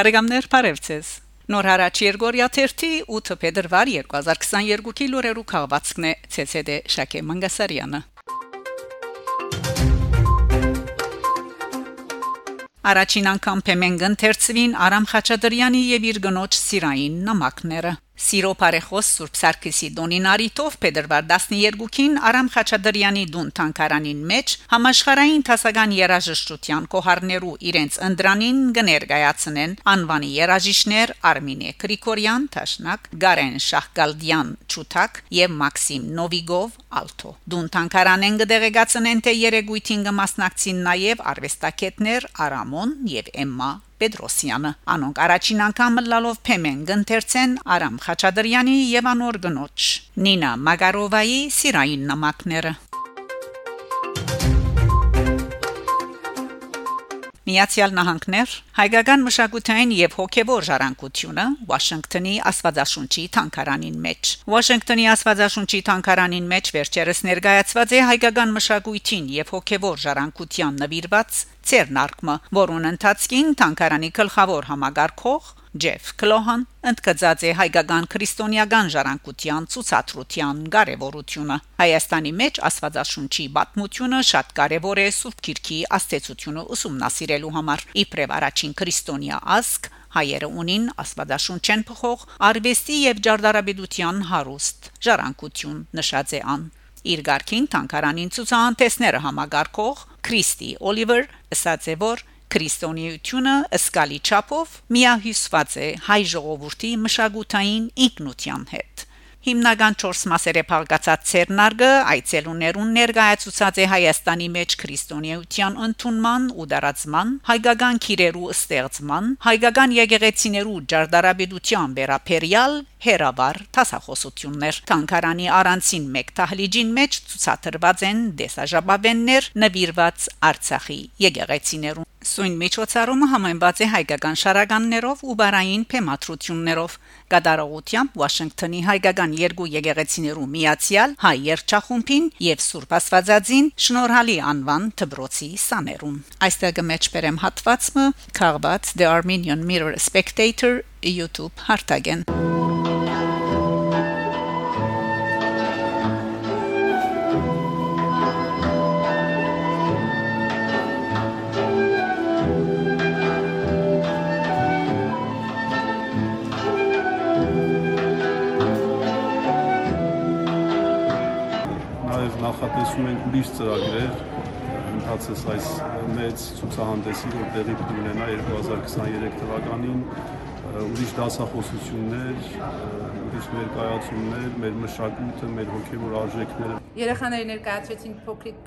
Բարեկամներ Փարեվցես Նոր հարաճ Երգորիա 3-ի 8 փետրվար 2022-ի լուրերու քաղվածքն է ՑՑԴ Շակե Մանգասարյանը Առաջին անգամ Փեմենգն թերցվին Արամ Խաչատրյանի եւ իր գնոջ Սիրային նամակները Սիրո բարեխոս Սուրբ Սարգսի Դոնինարիտով Փետրվար 12-ին Արամ Խաչատրյանի դուն թանկարանին մեջ համաշխարհային տասական երաժշտության կոհարներու իրենց ընդրանին կներկայացնեն անվանի երաժիշտներ Արմինե Գրիգորյան Տաշնակ, Գարեն Շախգալդյան Չութակ եւ Մաքսիմ Նովիգով Ալթո։ Դուն թանկարանեն կդեղեկացնեն թե երեգույթին կմասնակցին նաեւ արվեստագետներ Արամոն եւ Էմմա Պետրոսյանը անոնք առաջին անգամ լալով փեմեն գընթերցեն Արամ Խաչատրյանի եւ անոր գնոջ Նինա Մագարովայի սիրային նամակները Միացյալ Նահանգներ հայկական մշակութային եւ հոգեվոր ժառանգությունը Վաշինգտոնի Աստվածաշունչի թանգարանին մեջ Վաշինգտոնի Աստվածաշունչի թանգարանին մեջ վերջերս ներկայացված է հայկական մշակույթին եւ հոգեվոր ժառանգության նվիրված ցերնարկը որոնց ընթացքին թանգարանի գլխավոր համագարկող Ջեֆ Կլոհան ընդգծած է հայկական քրիստոնեական ժառանգության ցուցադրության կարևորությունը Հայաստանի մեջ Աստվածաշունչի պատմությունը շատ կարևոր է Սուրբ Քիրքի աստեցությունը ուսումնասիրելու համար իբրև առաջին քրիստոնյա ազգ հայերը ունին Աստվածաշունչեն փոխող արվեստի եւ ջարդարաբեդության հարուստ ժառանգություն նշած է ան իր ղարքին թանկարանին ցուցահանդեսները համագարկող Քրիստի Օլիվեր ասաց է որ Քրիստոնեությունը ըսկալի չափով միահյուսված է հայ ժողովրդի մշակութային ինքնության հետ Հիմնական 4 մասեր է փաղկացած ցերնարգը այցելուներուն ներկայացուցած է Հայաստանի մեջ քրիստոնեության ընդունման ու դարածման, հայկական քիրերու ստեղծման, հայկական եկեղեցիներու ջարդարաբեդության վերապերյալ հերավար տասախոսություններ։ Թանկարանի առանցին մեկ տահլիջին մեջ ցուցադրված են դեսաժապավեններ նվիրված Արցախի եկեղեցիներուն Սույն միջոցառումը համեմված է հայկական շարականներով ու բարային թեմատրություններով կդարողությամբ Վաշինգտոնի հայկական երկու եկեղեցիներու միացյալ հայ երգչախումբին եւ Սուրբ Աստվածածին շնորհալի անվան դբրոցի սաներուն այստեղ կմեջբերեմ հատվածը. Քաղված The Armenian Mirror Spectator YouTube հարտագեն նախատեսում ենք ուրիշ ծրագրեր ընթացս այս մեծ ցուցահանդեսի որ տեղի կունենա 2023 թվականին ուրիշ դասախոսություններ, ուրիշ ներկայացումներ, մեր մշակույթը, մեր հոգևոր արժեքները։ Երեխաների ներկայացրեցին փոքրիկ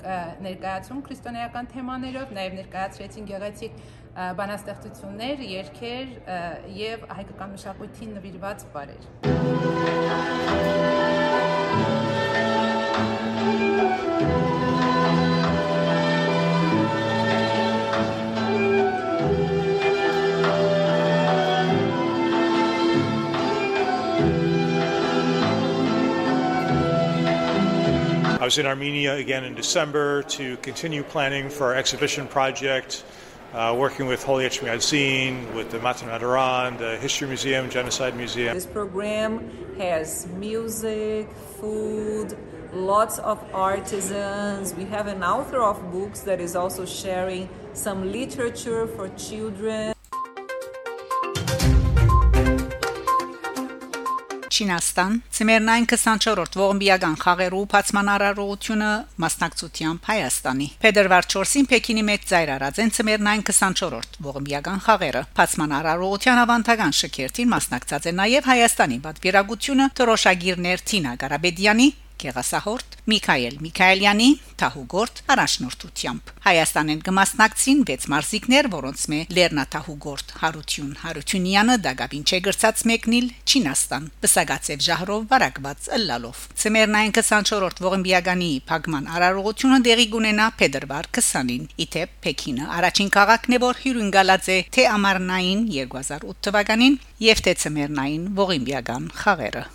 ներկայացում քրիստոնեական թեմաներով, նաև ներկայացրեցին գեղեցիկ բանաստեղծություններ, երգեր եւ հայկական մշակույթին նվիրված բարեր։ I was in Armenia again in December to continue planning for our exhibition project, uh, working with Holy Etchmiadzin, with the Matan Adaran, the History Museum, Genocide Museum. This program has music, food, lots of artisans. We have an author of books that is also sharing some literature for children. Չինաստան Ցմերնային 24-րդ ողմբիական խաղերու բացմանարարությունը մասնակցությամբ Հայաստանի Փետրվար 4-ին Պեկինի մեջ ծայր արած են Ցմերնային 24-րդ ողմբիական խաղերը բացմանարարության ավանդական շքերթին մասնակցած է նաև Հայաստանի պատվիրակությունը Թրոշագիրներ Թինա Ղարաբեդյանի Գեղասահորտ Միքայել Միքայելյանի Թահուգորտ առաջնորդությամբ Հայաստանեն կմասնակցին 6 մարզիկներ, որոնց մե Լեռնա Թահուգորտ Հարություն Հարությունյանը դագաբին չգրծած մեկնիլ Չինաստան Պսագացև Ժահրով վարակված ըլլալով Ցեմերնային 24-րդ ողմբիագանի Փագման արարողությունը դեղի կունենա փետրվար 20-ին Իթեպ Պեկինը առաջին քաղաքն է որ հյուրընկալած է թե ամառնային 2008 թվականին եւ թե ցեմերնային ողմբիական խաղերը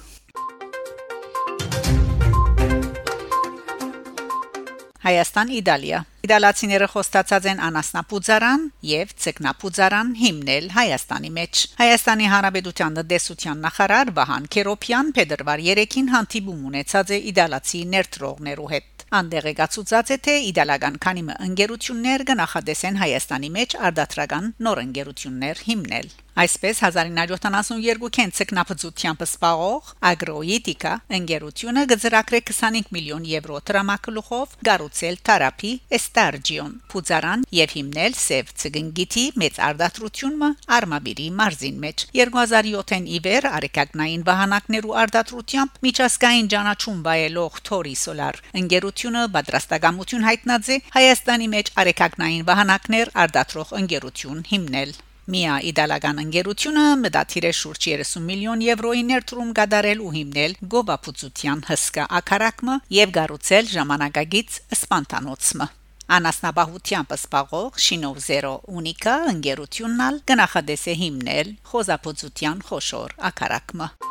Հայաստան-Իտալիա Իտալացիները խոստացած են անասնապուծարան եւ ցկնապուծարան հիմնել Հայաստանի մեջ։ Հայաստանի Հանրապետության դեսության նախարար Վահան Քերոփյան փետրվար 3-ին հանդիպում ունեցած է իտալացի ներդրողներու հետ։ Անդերեգացուցած է թե իտալական քանի ընկերություններ կնախադեսեն Հայաստանի մեջ արդատրական նոր ընկերություններ հիմնել։ Այսպես 1972-ին ցկնապծությամբ սպաղող Agroetica ընկերությունը գծրակրե 25 միլիոն եվրո տրամակլուխով գառուցել Թարապի Estargion փուզարան եւ հիմնել Սև ցգնգիթի մեծ արդատրությունը Արմաբիրի մարզին մեջ 2007-ին իվեր արեկագնային վահանակներու արդատրությամբ միջազգային ճանաչում վայելող Tori Solar ընկերությունը պատրաստակամություն հայտնած է Հայաստանի մեջ արեկագնային վահանակներ արդատրող ընկերություն հիմնել Միա իդալական ընկերությունը մտադիր է շուրջ 30 միլիոն եվրոյի ներդրում կատարել ու հիմնել գովապուծության հսկա ակարակմը եւ գառուցել ժամանակագից սպանտանոցը անասնաբահությամբ սպաղող Շինով 0 ունիկա ընկերությունն կնախադես է հիմնել խոզապուծության խոշոր ակարակմը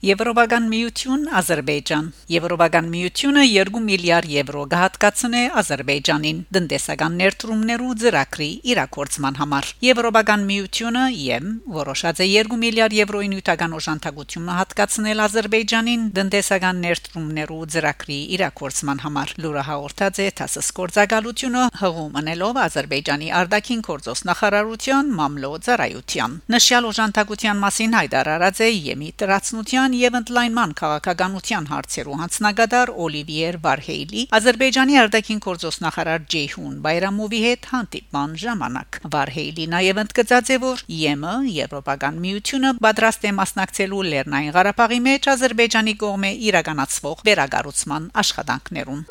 Եվրոպական միություն Ադրբեջան Եվրոպական միությունը 2 միլիարդ եվրո կհատկացնե Ադրբեջանին դնդեսական ներդրումներու ծրագրի իրակորցման համար Եվրոպական միությունը ԵՄ որոշած է 2 միլիարդ եվրոյի նյութական օժանդակությունը հատկացնել Ադրբեջանին դնդեսական ներդրումներու ծրագրի իրակորցման համար լուրը հաղորդած է ՏԱՍՍ կորցակալությունը հղում անելով Ադրբեջանի արտաքին գործոս նախարարության մամլո ծառայության նշյալ օժանդակության մասին հայտարարած է ԵՄ տրացնության Ադրբեջան եւ ընդլայնման քաղաքականության հարցերու հանձնագետար Օլիվիեր Վարհեյլի Ադրբեջանի արտաքին գործոս նախարար Ջեյհուն Բայրամովի հետ հանդիպման ժամանակ Վարհեյլի նաեւ ընդգծած է որ ԵՄ Եվրոպական միությունը պատրաստ է մասնակցելու Լեռնային Ղարաբաղի մեջ Ադրբեջանի կողմէ իրականացվող վերագառուցման աշխատանքներուն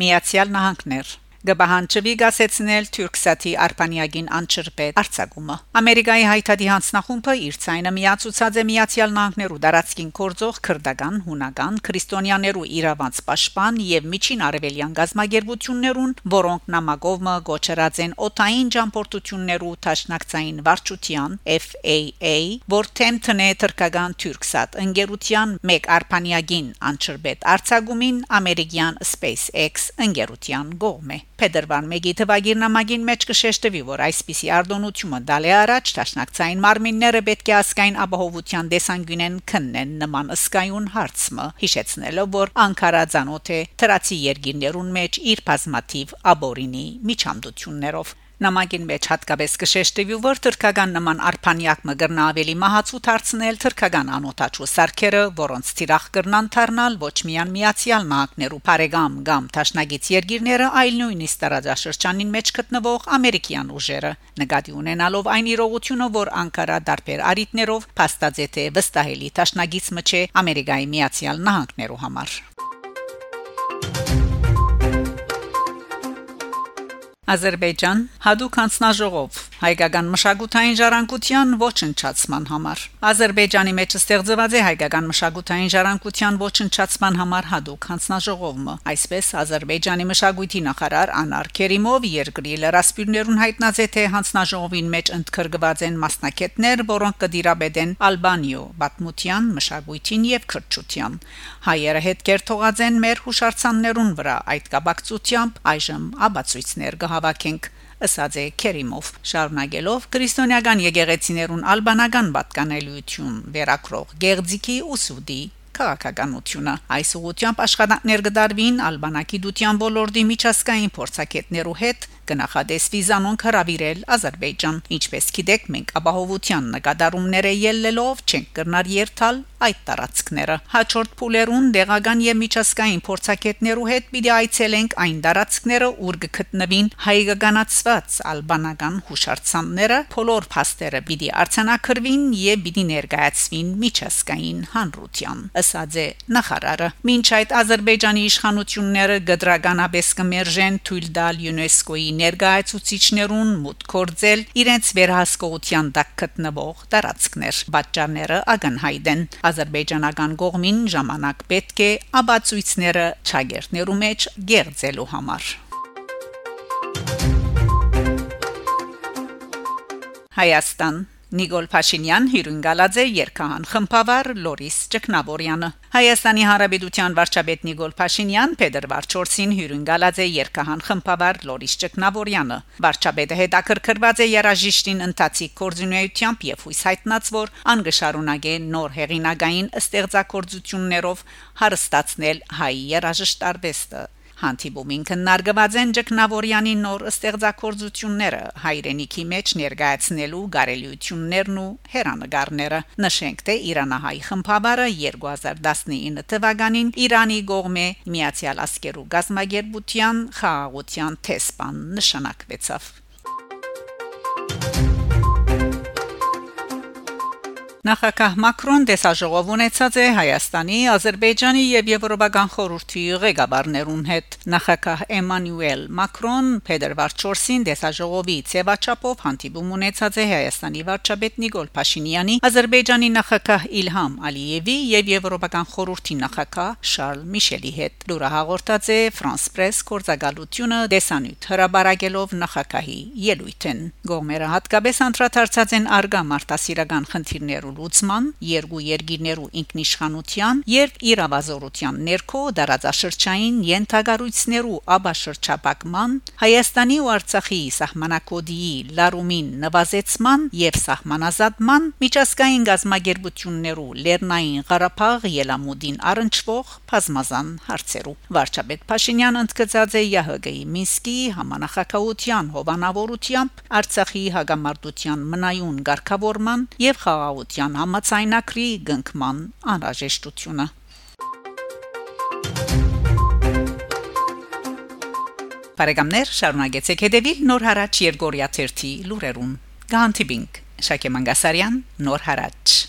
Միացյալ Նահանգներ գբահանջվի գասեցնել Թուրքսաթի Արփանիագին անչրպետ արցակումը Ամերիկայի հայտարարի հանձնախումբը իր ցայնը միացուցած է Միացյալ Նահանգներու դարածքին կորձող քրդական, հունական, քրիստոնյաներու իրավանց պաշտպան եւ միջին արևելյան գազագերբություններուն, որոնք նամակովը գոչրած են օթային ճամփորդություններու տաշնակցային վարչության FAA, որ թեմթն է թրկական Թուրքսատ ընկերության մեկ Արփանիագին անչրպետ արցակումին ամերիկյան SpaceX ընկերության գողմ է Փետրվար 1-ի թվագիրնամագին մեջ կշեշտվի, որ այսպիսի արտոնությունը դալի առաջ ճաշնակցային մարմինները պետք է ասկային ապահովության դեսանգյունեն քննեն նման ըսկայուն հարցը, հիշեցնելով, որ Անկարա ցանոթ է թրացի երկիրներուն մեջ իր բազմաթիվ աբորինի միջամդություններով Նամակին մեջ հատկապես կշեշտվի, որ թրքական նման արփանյակ մգրնա ավելի մահացու դարձնել թրքական անոթաչու սարքերը, որոնց ծիրախ կրնան դառնալ ոչ միայն միացյալ նահանգներու բարեգամ կամ տաշնագից երկիրները, այլ նույնիսկ տարածաշրջանին մեջ գտնվող ամերիկյան ուժերը։ Նկատի ունենալով այն իրողությունը, որ Անկարա դարբեր արիտներով փաստացե թե վստահելի տաշնագից մը չէ Ամերիկայի միացյալ նահանգներու համար։ Ադրբեջան հadoop հանձնաժողով հայկական մշակութային ժառանգության ոչնչացման համար Ադրբեջանի մեջ ստեղծված է հայկական մշակութային ժառանգության ոչնչացման համար հadoop հանձնաժողովը այսպես Ադրբեջանի մշակույթի նախարար Անար Քերիմով երկրի լրասպիրներուն հայտնած է թե հանձնաժողովին մեջ ընդգրկված են մասնակիցներ որոնք կդիրաբեդեն Ալբանիո բաթմутյան մշակույթին եւ քրչության հայերը հետ կերթողած են մեր հուշարձաններուն վրա այդ կապակցությամբ այժմ աբացույցներ կհ հավաքենք ըսած է Քերիմով շարունակելով քրիստոնեական եկեղեցիներուն ալբանական պատկանելիություն վերակրող Գերձիկի ուսուդի քաղաքականությունը այս ուղությամբ աշխատանքներ կդարվին ալբանակի դության ոլորտի միջազգային փորձակետներու հետ կնախադեսվի զանոնք հravirել Ադրբեջան ինչպես գիտեք մենք ապահովության նկատառումները ելնելով չենք կրնար երթալ այդ տարածքները հաջորդ փուլերուն դեղական եւ միջազգային փորձակետներու հետ պիտի այցելենք այն տարածքները ուր գտնվին հայկականացված ալբանական հուշարձանները փոլոր փաստերը պիտի արցանակրվին եւ պիտի ներկայացվին միջազգային հանրության ըսած է նախարարը մինչ այդ Ադրբեջանի իշխանությունները գդրականապես կմերժեն թույլ տալ ՅՈՒՆԵՍԿՕ-ի ներկայացուցիչներուն մուտք կորձել իրենց վերահսկողության տակ գտնվող տարածքներ պատճառները ակնհայտ են ադրբեջանական կողմին ժամանակ պետք է աբացույցները ճագերտներու մեջ գերձելու համար Հայաստան Նիկոլ Փաշինյան հյուրընկալած է երկհան խմբավար Լորիս Ճկնաբորյանը Հայաստանի Հանրապետության վարչապետ Նիկոլ Փաշինյան Փետրվար 4-ին հյուրընկալած է երկհան խմբավար Լորիս Ճկնաբորյանը վարչապետը հետաքրքրված է երաժիշտին ընթացիկ կորձունեությամբ եւ հույս հայտնած որ անգշարունակե նոր հեղինակային ստեղծագործություններով հարստացնել հայ երաժշտարվեստը Հանդիպումին քննարկված են Ջկնավորյանի նոր ստեղծագործությունները հայրենիքի մեջ ներկայացնելու գարելիություններն ու հերանեկարները նշենք թե Իրանահայ խմբավարը 2019 թվականին Իրանի գողմե Միացյալ Ասկերու գազագերբության խաղաղության տեսփան նշանակվեցավ Նախագահ Մակրոն դեսաժողով ունեցած է Հայաստանի, Ադրբեջանի եւ Եվրոպական խորհրդի ղեկավարներուն հետ։ Նախագահ Էմանուել Մակրոն Փետրվար 4-ին դեսաժողովի ցեվաչապով հանդիպում ունեցած է Հայաստանի վարչապետ Նիկոլ Փաշինյանի, Ադրբեջանի նախագահ Իլհամ Ալիևի եւ Եվրոպական խորհրդի նախագահ Շարլ Միշելի հետ։ Լուրը հաղորդած է France Press կորցակալությունը դեսանյութ հրաբարակելով նախագահի ելույթին։ Գոմերը հատկապես անդրադարձած են արգա մարտահրավերական խնդիրներու լուծման, երկու երկիրներու ինքնիշխանության եւ իրավազորության ներքո դարաձաշրջային յենթագարույցներու աբաշրջապակման, Հայաստանի ու Արցախի սահմանակոդիի լարումին նվազեցման եւ սահմանազատման միջազգային գազագերբություններու Լեռնային Ղարաբաղ ելամուդին առնչվող բազմազան հարցերու վարչապետ Փաշինյանը ընդգծած է ՀՀԳ-ի Մինսկի համանախակահության հովանավորությամբ Արցախի հագամարտության մնայուն ղեկավարման եւ խաղաղության Հանրապետության համացայնակրի գնքման անհրաժեշտությունը Բարեկամներ շարունակեցեք հետևել Նոր հարաճ Երգորիա 1-ի լուրերուն։ Գանտիբինգ Շակե Մանգասարյան Նոր հարաճ